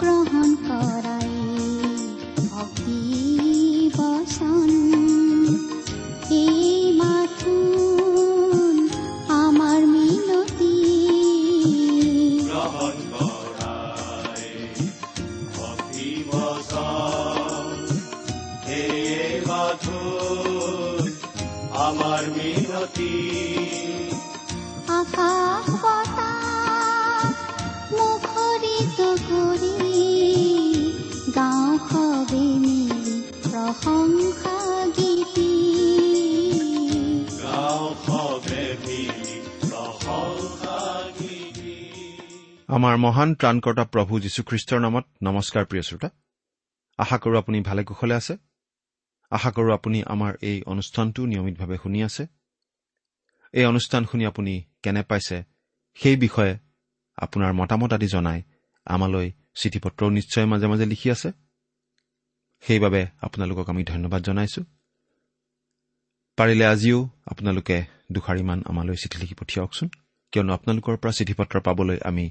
গ্ৰহণ কৰাই ভক্তি বচন আমাৰ মহান ত্ৰাণকৰ্তা প্ৰভু যীশুখ্ৰীষ্টৰ নামত নমস্কাৰ প্ৰিয় শ্ৰোতা। আশা কৰোঁ আপুনি ভালে কুশলে আছে। আশা কৰোঁ আপুনি আমাৰ এই অনুষ্ঠানটো নিয়মিতভাৱে শুনি আছে। এই অনুষ্ঠান শুনি আপুনি কেনে পাইছে সেই বিষয়ে আপোনাৰ মতামত আদি জনাই আমালৈ চিঠি পত্ৰও নিশ্চয় মাজে মাজে লিখি আছে। সেইবাবে আপোনালোকক আমি ধন্যবাদ জনাইছো। পাৰিলে আজিও আপোনালোকে দুষাৰিমান আমালৈ চিঠি লিখি পঠিয়াওকচোন। কিয়নো আপোনালোকৰ পৰা চিঠি পত্ৰ পাবলৈ আমি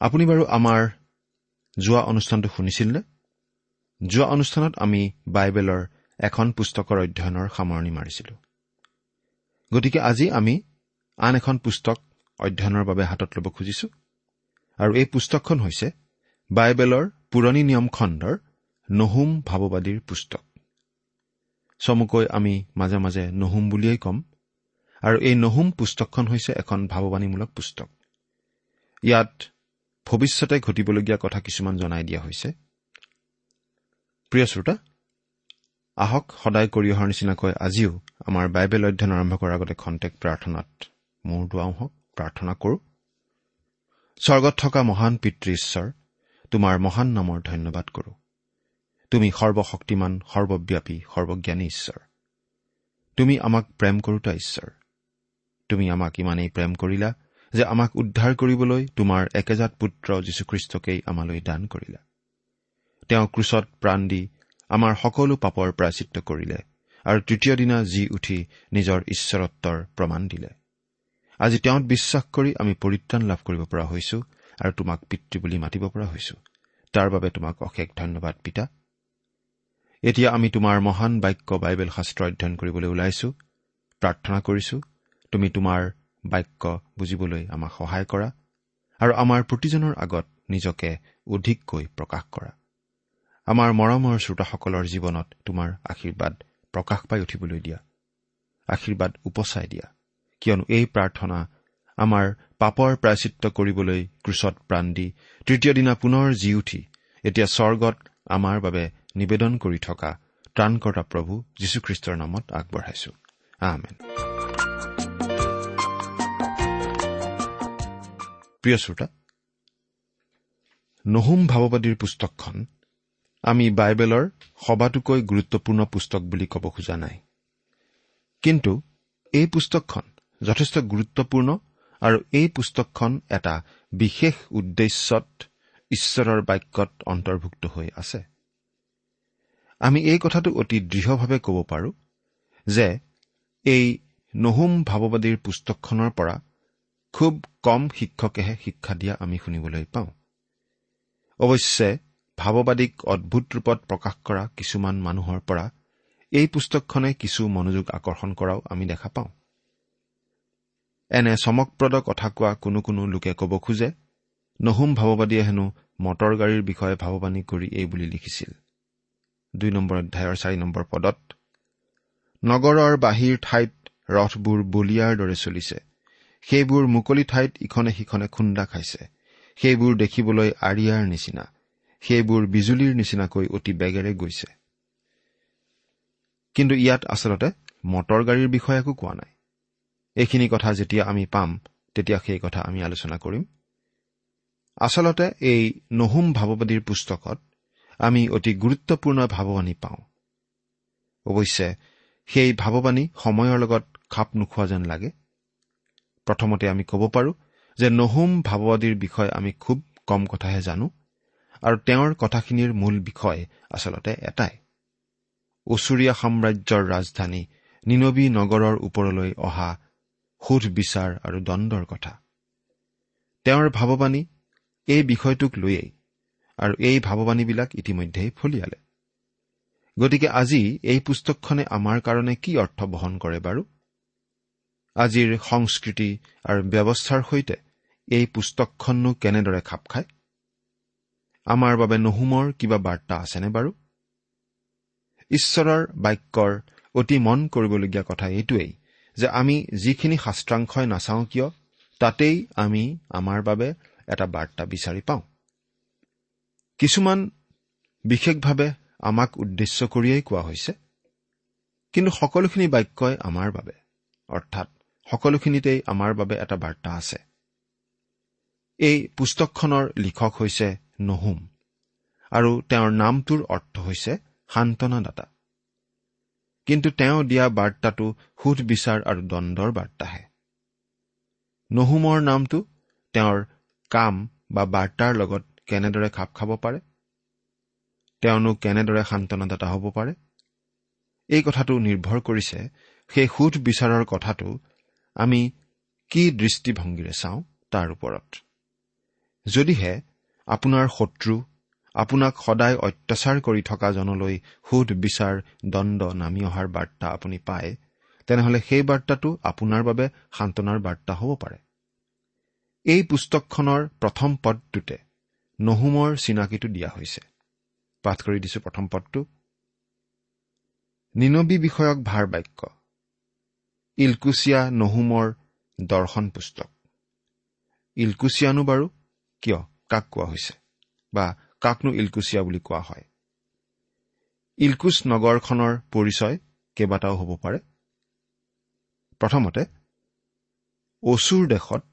আপুনি বাৰু আমাৰ যোৱা অনুষ্ঠানটো শুনিছিলনে? যোৱা অনুষ্ঠানত আমি বাইবেলৰ এখন পুস্তকৰ অধ্যয়নৰ সামৰণি মাৰিছিলো। গতিকে আজি আমি আন এখন পুস্তক অধ্যয়নৰ বাবে হাতত ল'ব খুজিছো। আৰু এই পুস্তকখন হৈছে বাইবেলৰ পুৰণি নিয়ম খণ্ডৰ নহুম ভাৱবাদীৰ পুস্তক। চমুকৈ আমি মাজে মাজে নহুম বুলিয়েই ক'ম। আৰু এই নহুম পুস্তকখন হৈছে এখন ভাৱবাণীমূলক পুস্তক। ইয়াত ভৱিষ্যতে ঘটিবলগীয়া কথা কিছুমান জনাই দিয়া হৈছে। প্ৰিয় শ্ৰোতা আহক সদায় কৰি অহাৰ নিচিনাকৈ আজিও আমাৰ বাইবেল অধ্যয়ন আৰম্ভ কৰাৰ আগতে খন্তেক প্ৰাৰ্থনাত মূৰ দুৱাওঁ হওক প্ৰাৰ্থনা কৰোঁ। স্বৰ্গত থকা মহান পিতৃ ঈশ্বৰ তোমাৰ মহান নামৰ ধন্যবাদ কৰোঁ। তুমি সৰ্বশক্তিমান সৰ্বব্যাপী সৰ্বজ্ঞানী ঈশ্বৰ। তুমি আমাক প্ৰেম কৰোতা ঈশ্বৰ। তুমি আমাক ইমানেই প্ৰেম কৰিলা যে আমাক উদ্ধাৰ কৰিবলৈ তোমাৰ একেজাত পুত্ৰ যীশুখ্ৰীষ্টকেই আমালৈ দান কৰিলা। তেওঁ ক্ৰুচত প্ৰাণ দি আমাৰ সকলো পাপৰ প্ৰাচিত্য কৰিলে আৰু তৃতীয় দিনা জি উঠি নিজৰ ঈশ্বৰত্বৰ প্ৰমাণ দিলে। আজি তেওঁত বিশ্বাস কৰি আমি পৰিত্ৰাণ লাভ কৰিব পৰা হৈছো আৰু তোমাক পিতৃ বুলি মাতিব পৰা হৈছো। তাৰ বাবে তোমাক অশেষ ধন্যবাদ পিতা। এতিয়া আমি তোমাৰ মহান বাক্য বাইবেল শাস্ত্ৰ অধ্যয়ন কৰিবলৈ ওলাইছো প্ৰাৰ্থনা কৰিছো। তুমি তোমাৰ বাক্য বুজিবলৈ আমাক সহায় কৰা আৰু আমাৰ প্ৰতিজনৰ আগত নিজকে অধিককৈ প্ৰকাশ কৰা। আমাৰ মৰমৰ শ্ৰোতাসকলৰ জীৱনত তোমাৰ আশীৰ্বাদ প্ৰকাশ পাই উঠিবলৈ দিয়া আশীৰ্বাদ উপচাই দিয়া কিয়নো এই প্ৰাৰ্থনা আমাৰ পাপৰ প্ৰায়চিত্ৰ কৰিবলৈ ক্ৰুচত প্ৰাণ দি তৃতীয় দিনা পুনৰ জি উঠি এতিয়া স্বৰ্গত আমাৰ বাবে নিবেদন কৰি থকা ত্ৰাণকৰ্তা প্ৰভু যীশুখ্ৰীষ্টৰ নামত আগবঢ়াইছো। আমেন। প্ৰিয় শ্ৰোতা নহুম ভাৱবাদীৰ পুস্তকখন আমি বাইবেলৰ সবাতোকৈ গুৰুত্বপূৰ্ণ পুস্তক বুলি ক'ব খোজা নাই। কিন্তু এই পুস্তকখন যথেষ্ট গুৰুত্বপূৰ্ণ আৰু এই পুস্তকখন এটা বিশেষ উদ্দেশ্যত ঈশ্বৰৰ বাক্যত অন্তৰ্ভুক্ত হৈ আছে। আমি এই কথাটো অতি দৃঢ়ভাৱে ক'ব পাৰোঁ যে এই নহুম ভাৱবাদীৰ পুস্তকখনৰ পৰা খুব কম শিক্ষকেহে শিক্ষা দিয়া আমি শুনিবলৈ পাওঁ। অৱশ্যে ভাৱবাদীক অদ্ভুত ৰূপত প্ৰকাশ কৰা কিছুমান মানুহৰ পৰা এই পুস্তকখনে কিছু মনোযোগ আকৰ্ষণ কৰাও আমি দেখা পাওঁ। এনে চমকপ্ৰদ কথা কোৱা কোনো কোনো লোকে ক'ব খোজে নহুম ভাৱবাদীয়ে হেনো মটৰ গাড়ীৰ বিষয়ে ভাৱবাণী কৰি এই বুলি লিখিছিল। দুই নম্বৰ অধ্যায়ৰ চাৰি নম্বৰ পদত নগৰৰ বাহিৰ ঠাইত ৰথবোৰ বলিয়াৰ দৰে চলিছে। সেইবোৰ মুকলি ঠাইত ইখনে সিখনে খুন্দা খাইছে। সেইবোৰ দেখিবলৈ আৰিয়াৰ নিচিনা। সেইবোৰ বিজুলীৰ নিচিনাকৈ অতি বেগেৰে গৈছে। কিন্তু ইয়াত আচলতে মটৰ গাড়ীৰ বিষয়ে একো কোৱা নাই। এইখিনি কথা যেতিয়া আমি পাম তেতিয়া সেই কথা আমি আলোচনা কৰিম। আচলতে এই নহুম ভাৱবাদীৰ পুস্তকত আমি অতি গুৰুত্বপূৰ্ণ ভাৱবাণী পাওঁ। অৱশ্যে সেই ভাৱবাণী সময়ৰ লগত খাপ নোখোৱা যেন লাগে প্ৰথমতে আমি ক'ব পাৰোঁ যে নহুম ভাৱবাদীৰ বিষয়ে আমি খুব কম কথাহে জানো আৰু তেওঁৰ কথাখিনিৰ মূল বিষয় আচলতে এটাই। ওচৰীয়া সাম্ৰাজ্যৰ ৰাজধানী নিনবী নগৰৰ ওপৰলৈ অহা সোধ বিচাৰ আৰু দণ্ডৰ কথা। তেওঁৰ ভাৱবাণী এই বিষয়টোক লৈয়েই আৰু এই ভাৱবাণীবিলাক ইতিমধ্যেই ফলিয়ালে। গতিকে আজি এই পুস্তকখনে আমাৰ কাৰণে কি অৰ্থ বহন কৰে বাৰু? আজিৰ সংস্কৃতি আৰু ব্যৱস্থাৰ সৈতে এই পুস্তকখননো কেনেদৰে খাপ খায়? আমাৰ বাবে নহুমৰ কিবা বাৰ্তা আছেনে বাৰু? ঈশ্বৰৰ বাক্যৰ অতি মন কৰিবলগীয়া কথা এইটোৱেই যে আমি যিখিনি শাস্ত্ৰাংশই নাচাওঁ কিয় তাতেই আমি আমাৰ বাবে এটা বাৰ্তা বিচাৰি পাওঁ। কিছুমান বিশেষভাৱে আমাক উদ্দেশ্য কৰিয়েই কোৱা হৈছে কিন্তু সকলোখিনি বাক্যই আমাৰ বাবে অৰ্থাৎ সকলোখিনিতেই আমাৰ বাবে এটা বাৰ্তা আছে। এই পুস্তকখনৰ লিখক হৈছে নহুম আৰু তেওঁৰ নামটোৰ অৰ্থ হৈছে সান্তনাদাতা। কিন্তু তেওঁ দিয়া বাৰ্তাটো সুধ বিচাৰ আৰু দণ্ডৰ বাৰ্তাহে। নহুমৰ নামটো তেওঁৰ কাম বা বাৰ্তাৰ লগত কেনেদৰে খাপ খাব পাৰে? তেওঁনো কেনেদৰে সান্তনাদাতা হ'ব পাৰে? এই কথাটো নিৰ্ভৰ কৰিছে সেই সুধ বিচাৰৰ কথাটো আমি কি দৃষ্টিভংগীৰে চাওঁ তাৰ ওপৰত। যদিহে আপোনাৰ শত্ৰু আপোনাক সদায় অত্যাচাৰ কৰি থকা জনলৈ সোধ বিচাৰ দণ্ড নামি অহাৰ বাৰ্তা আপুনি পায় তেনেহলে সেই বাৰ্তাটো আপোনাৰ বাবে সান্তনাৰ বাৰ্তা হ'ব পাৰে। এই পুস্তকখনৰ প্ৰথম পদটোতে নহুমৰ চিনাকিটো দিয়া হৈছে। পাঠ কৰি দিছো প্ৰথম পদটো। নিনবী বিষয়ক ভাৰ বাক্য। ইলকুচিয়া নহুমৰ দৰ্শন পুস্তক। ইলকুচিয়ানো বাৰু কিয় কাক কোৱা হৈছে বা কাকনো ইলকুচিয়া বুলি কোৱা হয়? ইলকুচ নগৰখনৰ পৰিচয় কেইবাটাও হ'ব পাৰে। প্ৰথমতে অচুৰ দেশত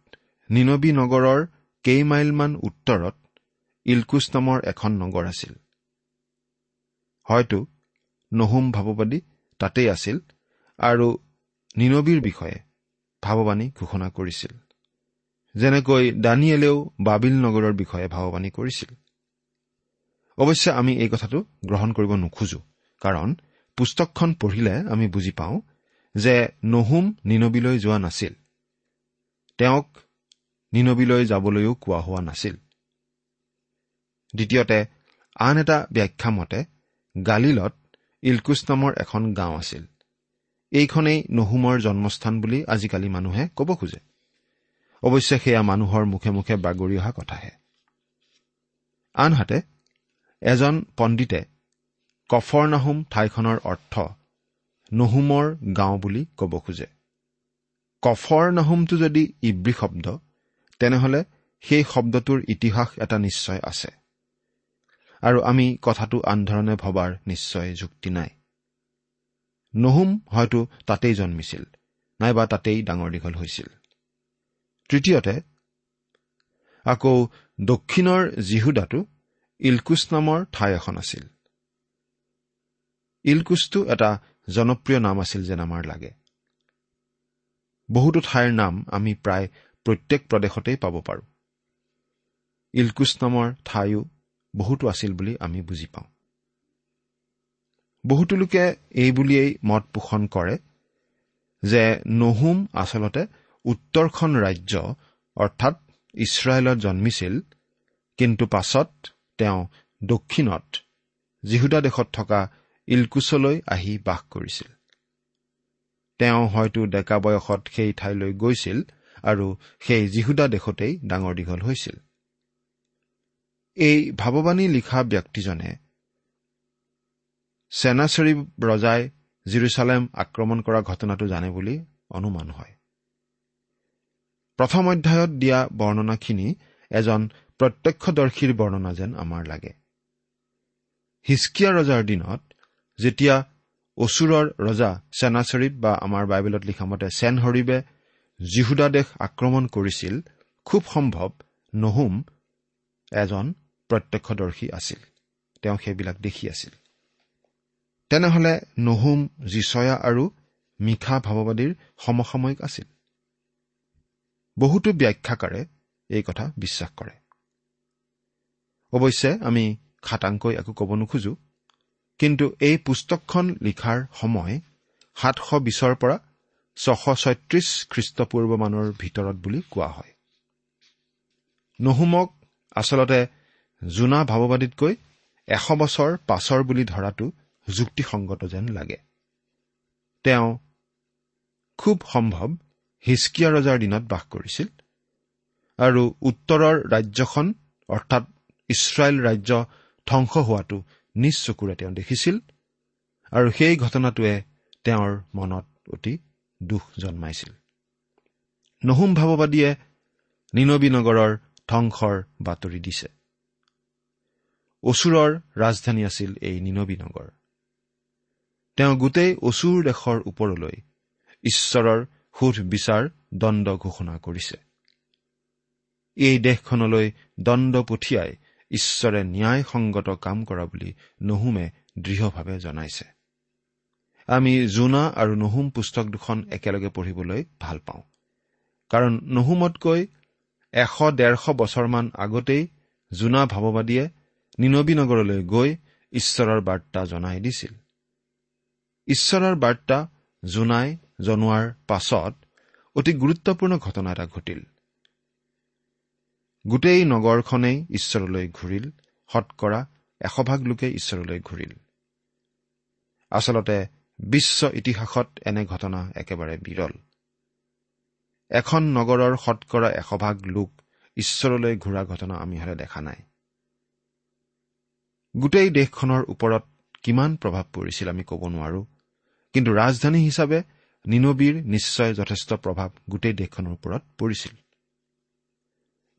নিনবী নগৰৰ কেইমাইলমান উত্তৰত ইলকুচ নামৰ এখন নগৰ আছিল। হয়তো নহুম ভাৱবাদী তাতেই আছিল আৰু নিনবীৰ বিষয়ে ভাৱবাণী ঘোষণা কৰিছিল। যেনেকৈ দানিয়েলেও বাবিল নগৰৰ বিষয়ে ভাৱবাণী কৰিছিল। অৱশ্যে আমি এই কথাটো গ্ৰহণ কৰিব নোখোজো কাৰণ পুস্তকখন পঢ়িলে আমি বুজি পাওঁ যে নহুম নিনবীলৈ যোৱা নাছিল। তেওঁক নিনবীলৈ যাবলৈও কোৱা হোৱা নাছিল। দ্বিতীয়তে আন এটা ব্যাখ্যা মতে গালিলত ইলকুচ নামৰ এখন গাঁও আছিল। এইখনেই নহুমৰ জন্মস্থান বুলি আজিকালি মানুহে ক'ব খোজে। অৱশ্যে সেয়া মানুহৰ মুখে মুখে বাগৰি অহা কথাহে। আনহাতে এজন পণ্ডিতে কফৰ নাহুম ঠাইখনৰ অৰ্থ নহুমৰ গাঁও বুলি ক'ব খোজে। কফৰ নাহুমটো যদি ইব্ৰী শব্দ তেনেহলে সেই শব্দটোৰ ইতিহাস এটা নিশ্চয় আছে। আৰু আমি কথাটো আনধৰণে ভবাৰ নিশ্চয় যুক্তি নাই। নহুম হয়তো তাতেই জন্মিছিল নাইবা তাতেই ডাঙৰ দীঘল হৈছিল। তৃতীয়তে আকৌ দক্ষিণৰ জিহুদাটো ইলকুচ নামৰ ঠাই এখন আছিল। ইলকুচটো এটা জনপ্ৰিয় নাম আছিল যেন আমাৰ লাগে। বহুতো ঠাইৰ নাম আমি প্ৰায় প্ৰত্যেক প্ৰদেশতেই পাব পাৰোঁ। ইলকুচ নামৰ ঠাইও বহুতো আছিল বুলি আমি বুজি পাওঁ। বহুতো লোকে এই বুলিয়েই মত পোষণ কৰে যে নহুম আচলতে উত্তৰখন ৰাজ্য অৰ্থাৎ ইছৰাইলত জন্মিছিল কিন্তু পাছত তেওঁ দক্ষিণত জিহুদা দেশত থকা ইলকুচলৈ আহি বাস কৰিছিল। তেওঁ হয়তো ডেকা বয়সত সেই ঠাইলৈ গৈছিল আৰু সেই জিহুদা দেশতেই ডাঙৰ দীঘল হৈছিল। এই ভাৱবাণী লিখা ব্যক্তিজনে চেনাচৰিব ৰজাই জিৰচালেম আক্ৰমণ কৰা ঘটনাটো জানে বুলি অনুমান হয়। প্ৰথম অধ্যায়ত দিয়া বৰ্ণনাখিনি এজন প্ৰত্যক্ষদৰ্শীৰ বৰ্ণনা যেন আমাৰ লাগে। হিচকিয়া ৰজাৰ দিনত যেতিয়া অচুৰৰ ৰজা চেনাচৰিব বা আমাৰ বাইবেলত মতে চেনহৰিবে জিহুদা দেশ আক্ৰমণ কৰিছিল খুব সম্ভৱ নহুম এজন প্ৰত্যক্ষদৰ্শী আছিল। তেওঁ সেইবিলাক দেখি আছিল। তেনেহলে নহুম জিচয়া আৰু মিশা ভাৱবাদীৰ সমসাময়িক আছিল। বহুতো ব্যাখ্যাকাৰে এই কথা বিশ্বাস কৰে। অৱশ্যে আমি খাটাংকৈ একো ক'ব নোখোজো কিন্তু এই পুস্তকখন লিখাৰ সময় সাতশ বিছৰ পৰা ছশ ছয়ত্ৰিশ খ্ৰীষ্টপূৰ্বমানৰ ভিতৰত বুলি কোৱা হয়। নহুমক আচলতে জোনা ভাৱবাদীতকৈ এশ বছৰ পাছৰ বুলি ধৰাটো যুক্তিসংগত যেন লাগে। তেওঁ খুব সম্ভৱ হিচকিয়া ৰজাৰ দিনত বাস কৰিছিল আৰু উত্তৰৰ ৰাজ্যখন অৰ্থাৎ ইছৰাইল ৰাজ্য ধ্বংস হোৱাটো নিজ চকুৰে তেওঁ দেখিছিল আৰু সেই ঘটনাটোৱে তেওঁৰ মনত অতি দুখ জন্মাইছিল। নহুম ভাৱবাদীয়ে নিনবী নগৰৰ ধ্বংসৰ বাতৰি দিছে। অচুৰৰ ৰাজধানী আছিল এই নিনবী নগৰ। তেওঁ গোটেই অচুৰ দেশৰ ওপৰলৈ ঈশ্বৰৰ সোধ বিচাৰ দণ্ড ঘোষণা কৰিছে। এই দেশখনলৈ দণ্ড পঠিয়াই ঈশ্বৰে ন্যায়সংগত কাম কৰা বুলি নহুমে দৃঢ়ভাৱে জনাইছে। আমি জোনা আৰু নহুম পুস্তক দুখন একেলগে পঢ়িবলৈ ভাল পাওঁ। কাৰণ নহুমতকৈ এশ ডেৰশ বছৰমান আগতেই জোনা ভাৱবাদীয়ে নিনবী নগৰলৈ গৈ ঈশ্বৰৰ বাৰ্তা জনাই দিছিল। ঈশ্বৰৰ বাৰ্তা জোনাই জনোৱাৰ পাছত অতি গুৰুত্বপূৰ্ণ ঘটনা এটা ঘটিল। গোটেই নগৰখনেই ঈশ্বৰলৈ ঘূৰিল শতকৰা এশভাগ লোকে ঈশ্বৰলৈ ঘূৰিল। আচলতে বিশ্ব ইতিহাসত এনে ঘটনা একেবাৰে বিৰল। এখন নগৰৰ শতকৰা এশভাগ লোক ঈশ্বৰলৈ ঘূৰা ঘটনা আমি হলে দেখা নাই। গোটেই দেশখনৰ ওপৰত কিমান প্ৰভাৱ পৰিছিল আমি ক'ব নোৱাৰো। কিন্তু ৰাজধানী হিচাপে নিনবীৰ নিশ্চয় যথেষ্ট প্ৰভাৱ গোটেই দেশখনৰ ওপৰত পৰিছিল।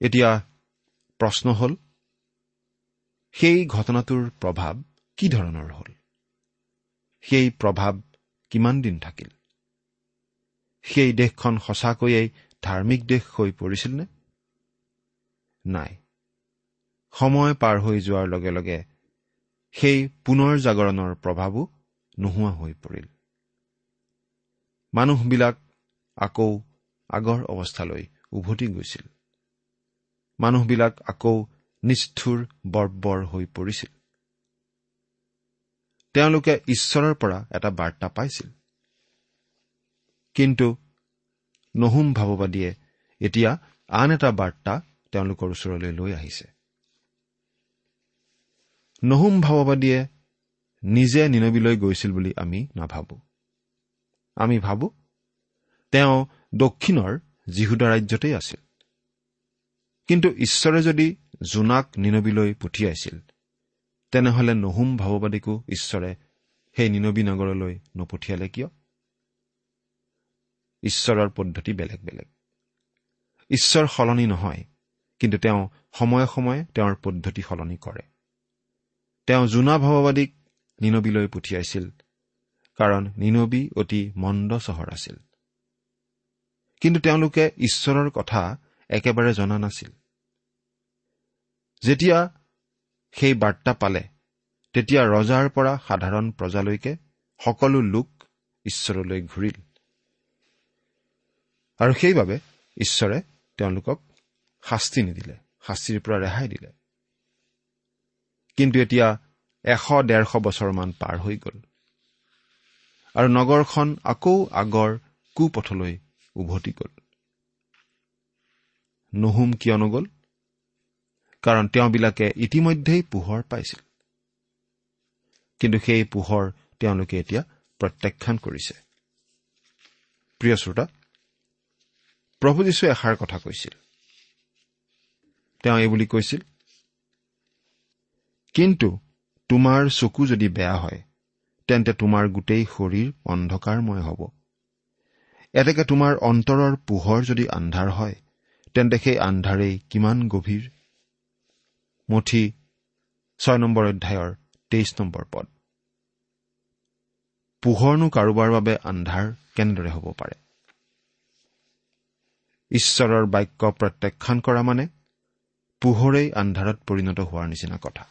এতিয়া প্ৰশ্ন হ'ল সেই ঘটনাটোৰ প্ৰভাৱ কি ধৰণৰ হ'ল? সেই প্ৰভাৱ কিমান দিন থাকিল? সেই দেশখন সঁচাকৈয়ে ধাৰ্মিক দেশ হৈ পৰিছিল নে? নাই। সময় পাৰ হৈ যোৱাৰ লগে লগে সেই পুনৰ জাগৰণৰ প্ৰভাৱো নোহোৱা হৈ পৰিল। মানুহবিলাক আকৌ আগৰ অৱস্থালৈ উভতি গৈছিল। মানুহবিলাক আকৌ নিষ্ঠুৰ বৰ্বৰ হৈ পৰিছিল। তেওঁলোকে ঈশ্বৰৰ পৰা এটা বাৰ্তা পাইছিল। কিন্তু নহুম ভাৱবাদীয়ে এতিয়া আন এটা বাৰ্তা তেওঁলোকৰ ওচৰলৈ লৈ আহিছে। নহুম ভাৱবাদীয়ে নিজে নিনবীলৈ গৈছিল বুলি আমি নাভাবো। আমি ভাবো। তেওঁ দক্ষিণৰ জিহুদা ৰাজ্যতেই আছিল। কিন্তু ঈশ্বৰে যদি জোনাক নিনবীলৈ পঠিয়াইছিল তেনেহলে নহুম ভাৱবাদীকো ঈশ্বৰে সেই নিনবী নগৰলৈ নপঠিয়ালে কিয়? ঈশ্বৰৰ পদ্ধতি বেলেগ বেলেগ। ঈশ্বৰ সলনি নহয় কিন্তু তেওঁ সময়ে সময়ে তেওঁৰ পদ্ধতি সলনি কৰে। তেওঁ জোনা ভাৱবাদীক নিনবীলৈ পঠিয়াইছিল কাৰণ নিনবী অতি মন্দ চহৰ আছিল। কিন্তু তেওঁলোকে ঈশ্বৰৰ কথা একেবাৰে জনা নাছিল। যেতিয়া সেই বাৰ্তা পালে তেতিয়া ৰজাৰ পৰা সাধাৰণ প্ৰজালৈকে সকলো লোক ঈশ্বৰলৈ ঘূৰিল। আৰু সেইবাবে ঈশ্বৰে তেওঁলোকক শাস্তি নিদিলে শাস্তিৰ পৰা ৰেহাই দিলে। কিন্তু এতিয়া এশ ডেৰশ বছৰমান পাৰ হৈ গ'ল। আৰু নগৰখন আকৌ আগৰ কুপথলৈ উভতি গ'ল। নুহুম কিয় নগ'ল কাৰণ তেওঁবিলাকে ইতিমধ্যেই পোহৰ পাইছিল। কিন্তু সেই পোহৰ তেওঁলোকে এতিয়া প্ৰত্যাখ্যান কৰিছে। প্ৰিয় শ্ৰোতা প্ৰভু যীশুৱে এষাৰ কথা কৈছিল। তেওঁ এইবুলি কৈছিল কিন্তু তোমাৰ চকু যদি বেয়া হয় তেন্তে তোমাৰ গোটেই শৰীৰ অন্ধকাৰময় হ'ব। এতেকে তোমাৰ অন্তৰৰ পোহৰ যদি আন্ধাৰ হয় তেন্তে সেই আন্ধাৰেই কিমান গভীৰ। মুঠি ছয় নম্বৰ অধ্যায়ৰ তেইছ নম্বৰ পদ। পোহৰনো কাৰোবাৰ বাবে আন্ধাৰ কেনেদৰে হ'ব পাৰে? ঈশ্বৰৰ বাক্য প্ৰত্যাখ্যান কৰা মানে পোহৰেই আন্ধাৰত পৰিণত হোৱাৰ নিচিনা কথা।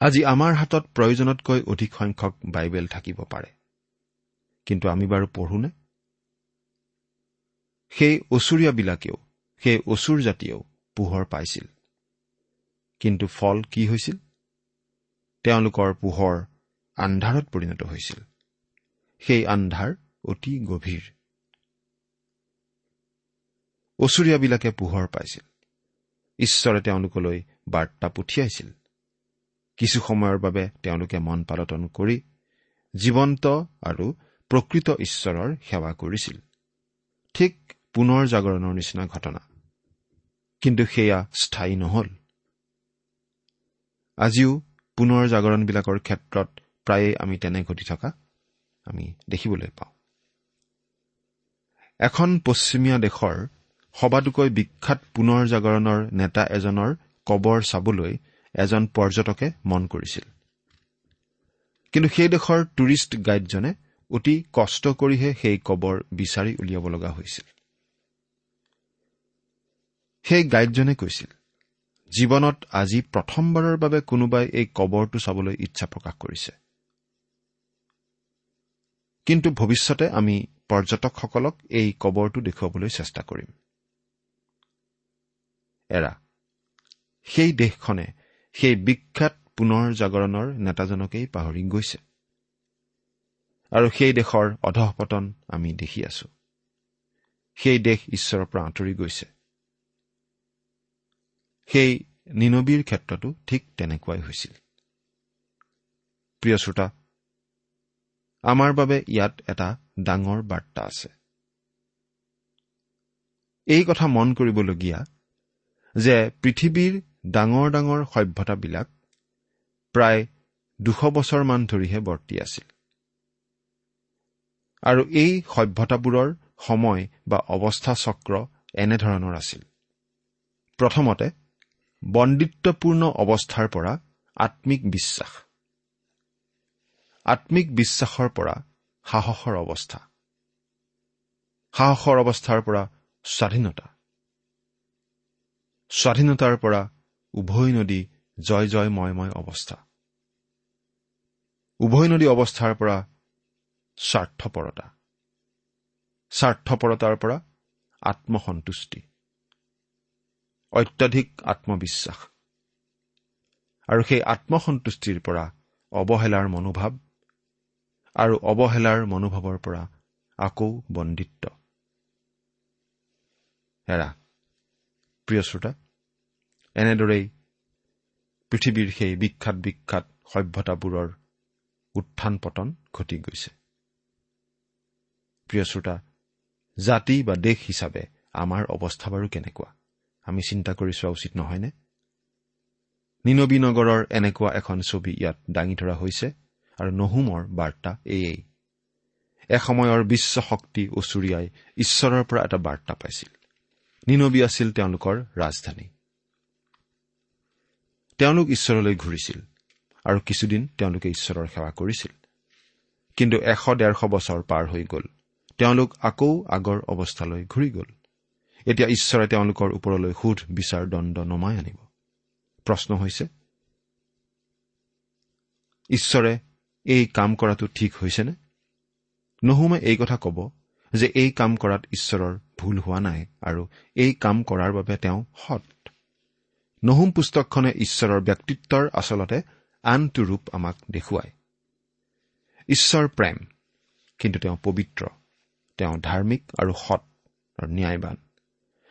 আজি আমাৰ হাতত প্ৰয়োজনতকৈ অধিক সংখ্যক বাইবেল থাকিব পাৰে। কিন্তু আমি বাৰু পঢ়োনে সেই অচুৰীয়াবিলাকেও সেই অচুৰ জাতিয়েও পোহৰ পাইছিল। কিন্তু ফল কি হৈছিল? তেওঁলোকৰ পোহৰ আন্ধাৰত পৰিণত হৈছিল। সেই আন্ধাৰ অতি গভীৰ। অচুৰীয়াবিলাকে পোহৰ পাইছিল। ঈশ্বৰে তেওঁলোকলৈ বাৰ্তা পঠিয়াইছিল। কিছু সময়ৰ বাবে তেওঁলোকে মন পালটন কৰি জীৱন্ত আৰু প্ৰকৃত ঈশ্বৰৰ সেৱা কৰিছিল। ঠিক পুনৰ জাগৰণৰ নিচিনা ঘটনা। কিন্তু সেয়া স্থায়ী নহল। আজিও পুনৰ জাগৰণবিলাকৰ ক্ষেত্ৰত প্ৰায়ে আমি তেনে ঘটি থকা আমি দেখিবলৈ পাওঁ। এখন পশ্চিমীয়া দেশৰ সবাতোকৈ বিখ্যাত পুনৰ জাগৰণৰ নেতা এজনৰ কবৰ চাবলৈ এজন পৰ্যটকে মন কৰিছিল। কিন্তু সেই দেশৰ টুৰিষ্ট গাইডজনে অতি কষ্ট কৰিহে সেই কবৰ বিচাৰি উলিয়াব লগা হৈছিল। সেই গাইডজনে কৈছিল জীৱনত আজি প্ৰথমবাৰৰ বাবে কোনোবাই এই কবৰটো চাবলৈ ইচ্ছা প্ৰকাশ কৰিছে। কিন্তু ভৱিষ্যতে আমি পৰ্যটকসকলক এই কবৰটো দেখুৱাবলৈ চেষ্টা কৰিম। এৰা সেই দেশখনে সেই বিখ্যাত পুনৰ জাগৰণৰ নেতাজনকেই পাহৰি গৈছে। আৰু সেই দেশৰ অধঃপতন আমি দেখি আছো। সেই দেশ ঈশ্বৰৰ পৰা আঁতৰি গৈছে। সেই নিনবীৰ ক্ষেত্ৰতো ঠিক তেনেকুৱাই হৈছিল। প্ৰিয় শ্ৰোতা আমাৰ বাবে ইয়াত এটা ডাঙৰ বাৰ্তা আছে। এই কথা মন কৰিবলগীয়া যে পৃথিৱীৰ ডাঙৰ ডাঙৰ সভ্যতাবিলাক প্ৰায় দুশ বছৰমান ধৰিহে বৰ্তি আছিল। আৰু এই সভ্যতাবোৰৰ সময় বা অৱস্থা চক্ৰ এনেধৰণৰ আছিল। প্ৰথমতে বন্দিত্বপূৰ্ণ অৱস্থাৰ পৰা আত্মিক বিশ্বাস। আত্মিক বিশ্বাসৰ পৰা সাহসৰ অৱস্থা। সাহসৰ অৱস্থাৰ পৰা স্বাধীনতা। স্বাধীনতাৰ পৰা উভৈ নদী জয় জয় ময়ময় অৱস্থা। উভৈ নদী অৱস্থাৰ পৰা স্বাৰ্থপৰতা। স্বাৰ্থপৰতাৰ পৰা আত্মসন্তুষ্টি। অত্যাধিক আত্মবিশ্বাস। আৰু সেই আত্মসন্তুষ্টিৰ পৰা অৱহেলাৰ মনোভাৱ আৰু অৱহেলাৰ মনোভাৱৰ পৰা আকৌ বন্দিত্ব। এৰা প্ৰিয় শ্ৰোতা এনেদৰেই পৃথিৱীৰ সেই বিখ্যাত বিখ্যাত সভ্যতাবোৰৰ উত্থান পতন ঘটি গৈছে। প্ৰিয় শ্ৰোতা জাতি বা দেশ হিচাপে আমাৰ অৱস্থা বাৰু কেনেকুৱা? আমি চিন্তা কৰি চোৱা উচিত নহয়নে? নিনবী নগৰৰ এনেকুৱা এখন ছবি ইয়াত দাঙি ধৰা হৈছে আৰু নহুমৰ বাৰ্তা এয়েই। এসময়ৰ বিশ্ব শক্তি ওচৰীয়াই ঈশ্বৰৰ পৰা এটা বাৰ্তা পাইছিল। নিনবী আছিল তেওঁলোকৰ ৰাজধানী। তেওঁলোক ঈশ্বৰলৈ ঘূৰিছিল আৰু কিছুদিন তেওঁলোকে ঈশ্বৰৰ সেৱা কৰিছিল। কিন্তু এশ ডেৰশ বছৰ পাৰ হৈ গ'ল। তেওঁলোক আকৌ আগৰ অৱস্থালৈ ঘূৰি গ'ল। এতিয়া ঈশ্বৰে তেওঁলোকৰ ওপৰলৈ সোধ বিচাৰ দণ্ড নমাই আনিব। প্ৰশ্ন হৈছে ঈশ্বৰে এই কাম কৰাটো ঠিক হৈছেনে? নহুমে এই কথা ক'ব যে এই কাম কৰাত ঈশ্বৰৰ ভুল হোৱা নাই আৰু এই কাম কৰাৰ বাবে তেওঁ সৎ। নহুম পুস্তকখনে ঈশ্বৰৰ ব্যক্তিত্বৰ আচলতে আনটো ৰূপ আমাক দেখুৱায়। ঈশ্বৰ প্ৰেম কিন্তু তেওঁ পবিত্ৰ তেওঁ ধাৰ্মিক আৰু সৎ ন্যায়বান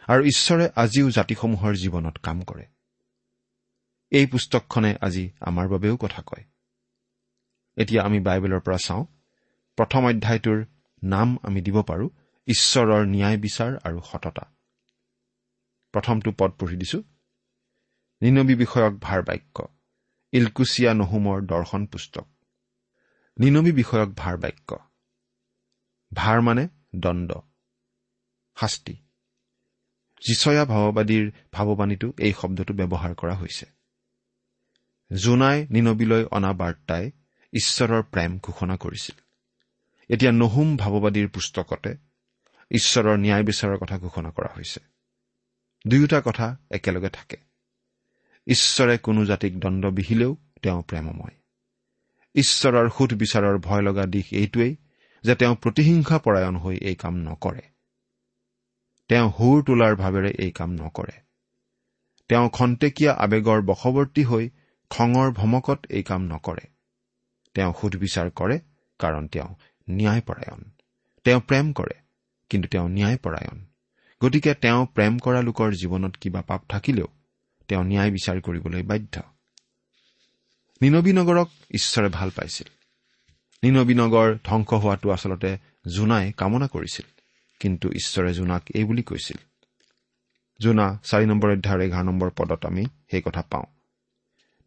আৰু ঈশ্বৰে আজিও জাতিসমূহৰ জীৱনত কাম কৰে। এই পুস্তকখনে আজি আমাৰ বাবেও কথা কয়। এতিয়া আমি বাইবেলৰ পৰা চাওঁ প্ৰথম অধ্যায়টোৰ নাম আমি দিব পাৰোঁ ঈশ্বৰৰ ন্যায় বিচাৰ আৰু সততা। প্ৰথমটো পদ পঢ়ি দিছো। নিনবী বিষয়ক ভাৰ বাক্য ইলকুচিয়া নহুমৰ দৰ্শন পুস্তক। নিনবী বিষয়ক ভাৰ বাক্য ভাৰ মানে দণ্ড। শাস্তি। যিচয়া ভাৱবাদীৰ ভাৱবাণীটো এই শব্দটো ব্যৱহাৰ কৰা হৈছে। জোনাই নিনবীলৈ অনা বাৰ্তাই ঈশ্বৰৰ প্ৰেম ঘোষণা কৰিছিল। এতিয়া নহুম ভাৱবাদীৰ পুস্তকতে ঈশ্বৰৰ ন্যায় বিচাৰৰ কথা ঘোষণা কৰা হৈছে। দুয়োটা কথা একেলগে থাকে। ঈশ্বৰে কোনো জাতিক দণ্ড বিহিলেও তেওঁ প্ৰেমময়। ঈশ্বৰৰ সুধ বিচাৰৰ ভয় লগা দিশ এইটোৱেই যে তেওঁ প্ৰতিহিংসা পৰায়ণ হৈ এই কাম নকৰে। তেওঁ সুৰ তোলাৰ ভাৱেৰে এই কাম নকৰে। তেওঁ খন্তেকীয়া আৱেগৰ বশৱৰ্তী হৈ খঙৰ ভমকত এই কাম নকৰে। তেওঁ সুধবিচাৰ কৰে কাৰণ তেওঁ ন্যায়পৰায়ণ। তেওঁ প্ৰেম কৰে কিন্তু তেওঁ ন্যায়পৰায়ণ। গতিকে তেওঁ প্ৰেম কৰা লোকৰ জীৱনত কিবা পাপ থাকিলেও তেওঁ ন্যায় বিচাৰ কৰিবলৈ বাধ্য। নিনবী নগৰক ঈশ্বৰে ভাল পাইছিল। নিনবী নগৰ ধ্বংস হোৱাটো আচলতে জোনাই কামনা কৰিছিল কিন্তু ঈশ্বৰে জোনাক এই বুলি কৈছিল। জোনা চাৰি নম্বৰ অধ্যায়ৰ এঘাৰ নম্বৰ পদত আমি সেই কথা পাওঁ।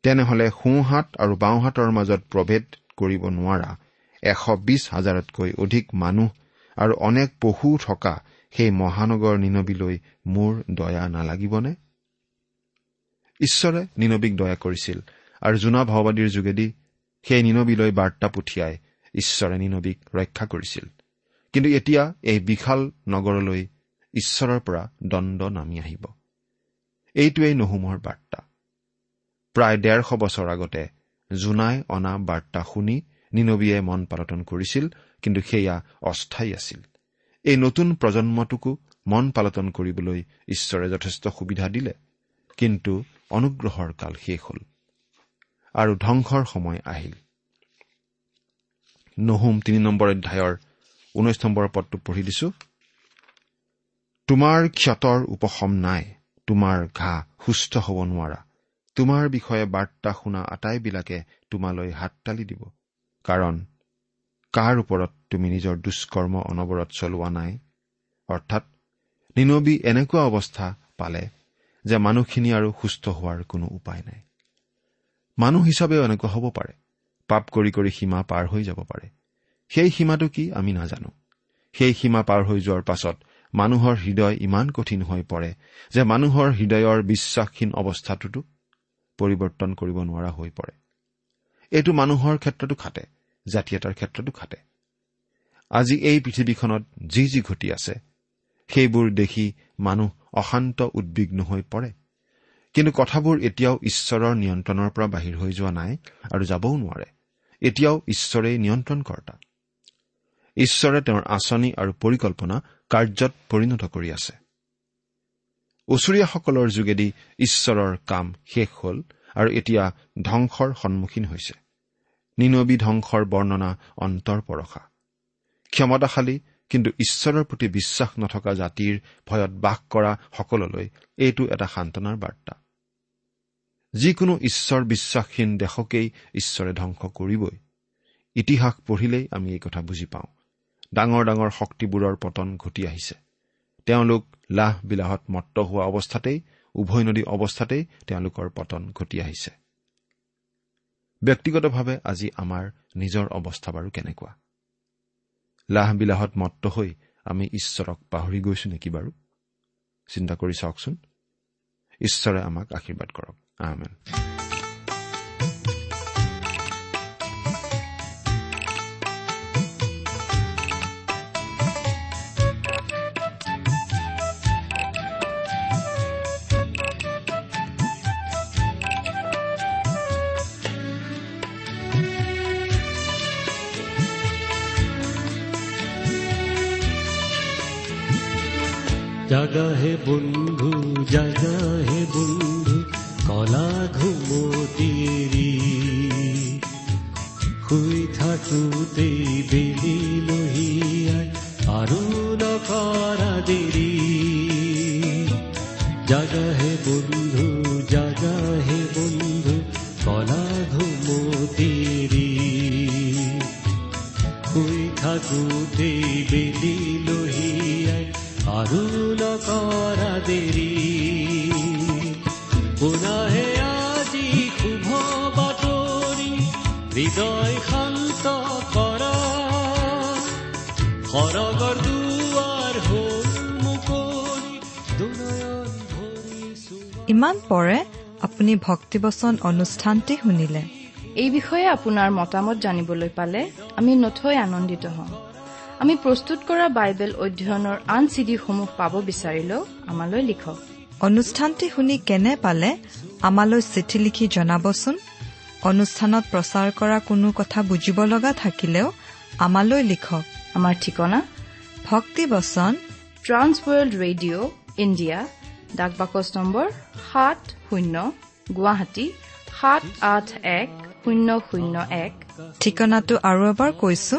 তেনেহলে সোঁহাত আৰু বাওঁহাতৰ মাজত প্ৰভেদ কৰিব নোৱাৰা এশ বিছ হাজাৰতকৈ অধিক মানুহ আৰু অনেক পশু থকা সেই মহানগৰ নিনবীলৈ মোৰ দয়া নালাগিবনে? ঈশ্বৰে নিনবীক দয়া কৰিছিল আৰু জোনা ভাওবাদীৰ যোগেদি সেই নিনবীলৈ বাৰ্তা পঠিয়াই ঈশ্বৰে নিনবীক ৰক্ষা কৰিছিল। কিন্তু এতিয়া এই বিশাল নগৰলৈ ঈশ্বৰৰ পৰা দণ্ড নামি আহিব। এইটোৱেই নহুমৰ বাৰ্তা। প্ৰায় ডেৰশ বছৰ আগতে জোনাই অনা বাৰ্তা শুনি নিনবীয়ে মন পালটন কৰিছিল কিন্তু সেয়া অস্থায়ী আছিল। এই নতুন প্ৰজন্মটোকো মন পালটন কৰিবলৈ ঈশ্বৰে যথেষ্ট সুবিধা দিলে। কিন্তু অনুগ্ৰহৰ কাল শেষ হ'ল আৰু ধ্বংসৰ সময় আহিল। নহুম তিনি নম্বৰ অধ্যায়ৰ ঊনৈশ নম্বৰ পদটো পঢ়ি দিছো। তোমাৰ ক্ষতৰ উপশম নাই তোমাৰ ঘাঁ সুস্থ হ'ব নোৱাৰা। তোমাৰ বিষয়ে বাৰ্তা শুনা আটাইবিলাকে তোমালৈ হাততালি দিব। কাৰণ কাৰ ওপৰত তুমি নিজৰ দুষ্কৰ্ম অনবৰত চলোৱা নাই? অৰ্থাৎ নিনবী এনেকুৱা অৱস্থা পালে যে মানুহখিনি আৰু সুস্থ হোৱাৰ কোনো উপায় নাই। মানুহ হিচাপেও এনেকুৱা হ'ব পাৰে। পাপ কৰি কৰি সীমা পাৰ হৈ যাব পাৰে। সেই সীমাটো কি আমি নাজানো। সেই সীমা পাৰ হৈ যোৱাৰ পাছত মানুহৰ হৃদয় ইমান কঠিন হৈ পৰে যে মানুহৰ হৃদয়ৰ বিশ্বাসহীন অৱস্থাটোতো পৰিৱৰ্তন কৰিব নোৱাৰা হৈ পৰে। এইটো মানুহৰ ক্ষেত্ৰতো খাটে জাতি এটাৰ ক্ষেত্ৰতো খাটে। আজি এই পৃথিৱীখনত যি যি ঘটি আছে সেইবোৰ দেখি মানুহ অশান্ত উদ্বিগ্ন হৈ পৰে। কিন্তু কথাবোৰ এতিয়াও ঈশ্বৰৰ নিয়ন্ত্ৰণৰ পৰা বাহিৰ হৈ যোৱা নাই আৰু যাবও নোৱাৰে। এতিয়াও ঈশ্বৰেই নিয়ন্ত্ৰণকৰ্তা। ঈশ্বৰে তেওঁৰ আঁচনি আৰু পৰিকল্পনা কাৰ্যত পৰিণত কৰি আছে। ওচৰীয়াসকলৰ যোগেদি ঈশ্বৰৰ কাম শেষ হ'ল আৰু এতিয়া ধ্বংসৰ সন্মুখীন হৈছে। নিনবী ধ্বংসৰ বৰ্ণনা অন্তৰপৰশা ক্ষমতাশালী কিন্তু ঈশ্বৰৰ প্ৰতি বিশ্বাস নথকা জাতিৰ ভয়ত বাস কৰা সকললৈ এইটো এটা সান্তনাৰ বাৰ্তা। যিকোনো ঈশ্বৰ বিশ্বাসহীন দেশকেই ঈশ্বৰে ধ্বংস কৰিবই। ইতিহাস পঢ়িলেই আমি এই কথা বুজি পাওঁ। ডাঙৰ ডাঙৰ শক্তিবোৰৰ পতন ঘটি আহিছে। তেওঁলোক লাহ বিলাহত মত্ত হোৱা অৱস্থাতেই উভৈ নদী অৱস্থাতেই তেওঁলোকৰ পতন ঘটি আহিছে। ব্যক্তিগতভাৱে আজি আমাৰ নিজৰ অৱস্থা বাৰু কেনেকুৱা? লাহ বিলাহত মত্ত হৈ আমি ঈশ্বৰক পাহৰি গৈছো নেকি বাৰু? চিন্তা কৰি চাওকচোন। ঈশ্বৰে আমাক আশীৰ্বাদ কৰক। আমেন। জাগা হে বন্ধু জাগা হে বন্ধু কলা ঘুমতিৰি শুই থাকোঁতেই বেলি লহিয়াই আৰু নকৰা দেৰি জাগা হে বন্ধু জাগা হে বন্ধু কলা ঘুমতিৰি শুই থাকোঁতেই বেলি দেৰি পুনহে আজি শুভ বাতৰি হৃদয় শান্ত কৰা সৰগৰ দুৱাৰ হ'ল মুকলি দুনয়ন ভৰিছো ইমান পৰে আপুনি ভক্তিবচন অনুষ্ঠানটি শুনিলে। এই বিষয়ে আপোনাৰ মতামত জানিবলৈ পালে আমি নথৈ আনন্দিত হ'ম। আমি প্ৰস্তুত কৰা বাইবেল অধ্যয়নৰ আন চিডিসমূহ পাব বিচাৰিলেও আমালৈ লিখক। অনুষ্ঠানটি শুনি কেনে পালে আমালৈ চিঠি লিখি জনাবচোন? অনুষ্ঠানত প্ৰচাৰ কৰা কোনো কথা বুজিব লগা থাকিলেও আমালৈ লিখক। আমাৰ ঠিকনা? ভক্তিবচন ট্ৰান্স ৱৰ্ল্ড ৰেডিঅ' ইণ্ডিয়া ডাক বাকচ নম্বৰ সাত শূন্য গুৱাহাটী সাত আঠ এক শূন্য শূন্য এক। ঠিকনাটো আৰু এবাৰ কৈছো।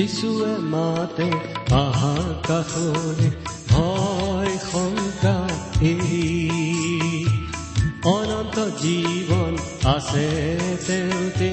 যিচুৱে মাতে আহা কাষৰে ভয় শংকা অনন্ত জীৱন আছে তেওঁতে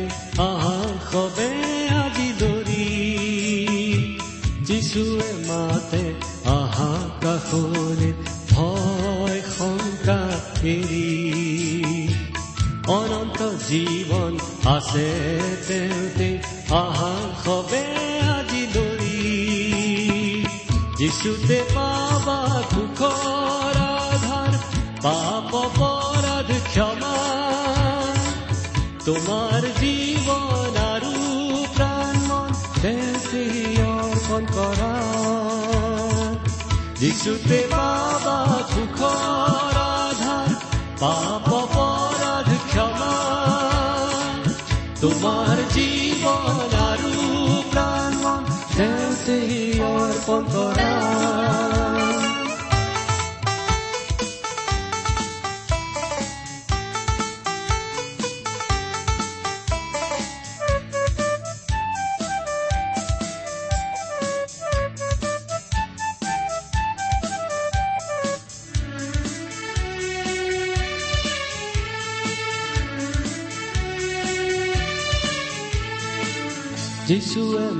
যিচুতে পাবা সুখৰ আধাৰ পাপ পৰাধ ক্ষমা। তোমাৰ জীৱন আৰু প্ৰাণ তেওঁতে অৰ্পণ কৰা। যিচুতে পাবা সুখৰ আধাৰ পাপ পৰাধ ক্ষমা। তোমাৰ জীৱন আৰু প্ৰাণ তেওঁতে অৰ্পণ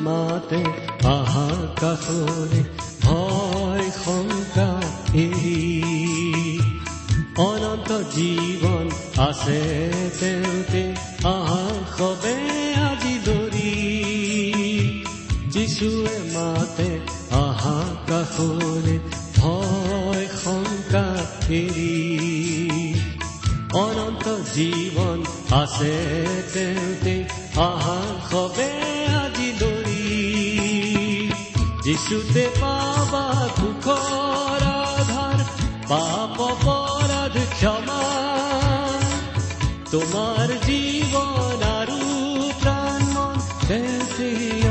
মাতে আহা কাষৰে ভয় শংকা এৰি অনন্ত জীৱন আছে তেওঁতে আহা সবে আজি দৰি যিচুৱে মাতে আহা কাষৰে ভয় শংকা এৰি অনন্ত জীৱন আছে তেওঁতে আহা সবে যিশুতে পাবা সুখৰ আধাৰ পাপ পৰাধ ক্ষমা। তোমাৰ জীৱন আৰু প্ৰাণ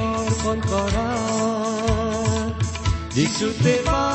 অৰ্পণ কৰা। যিশুতে পা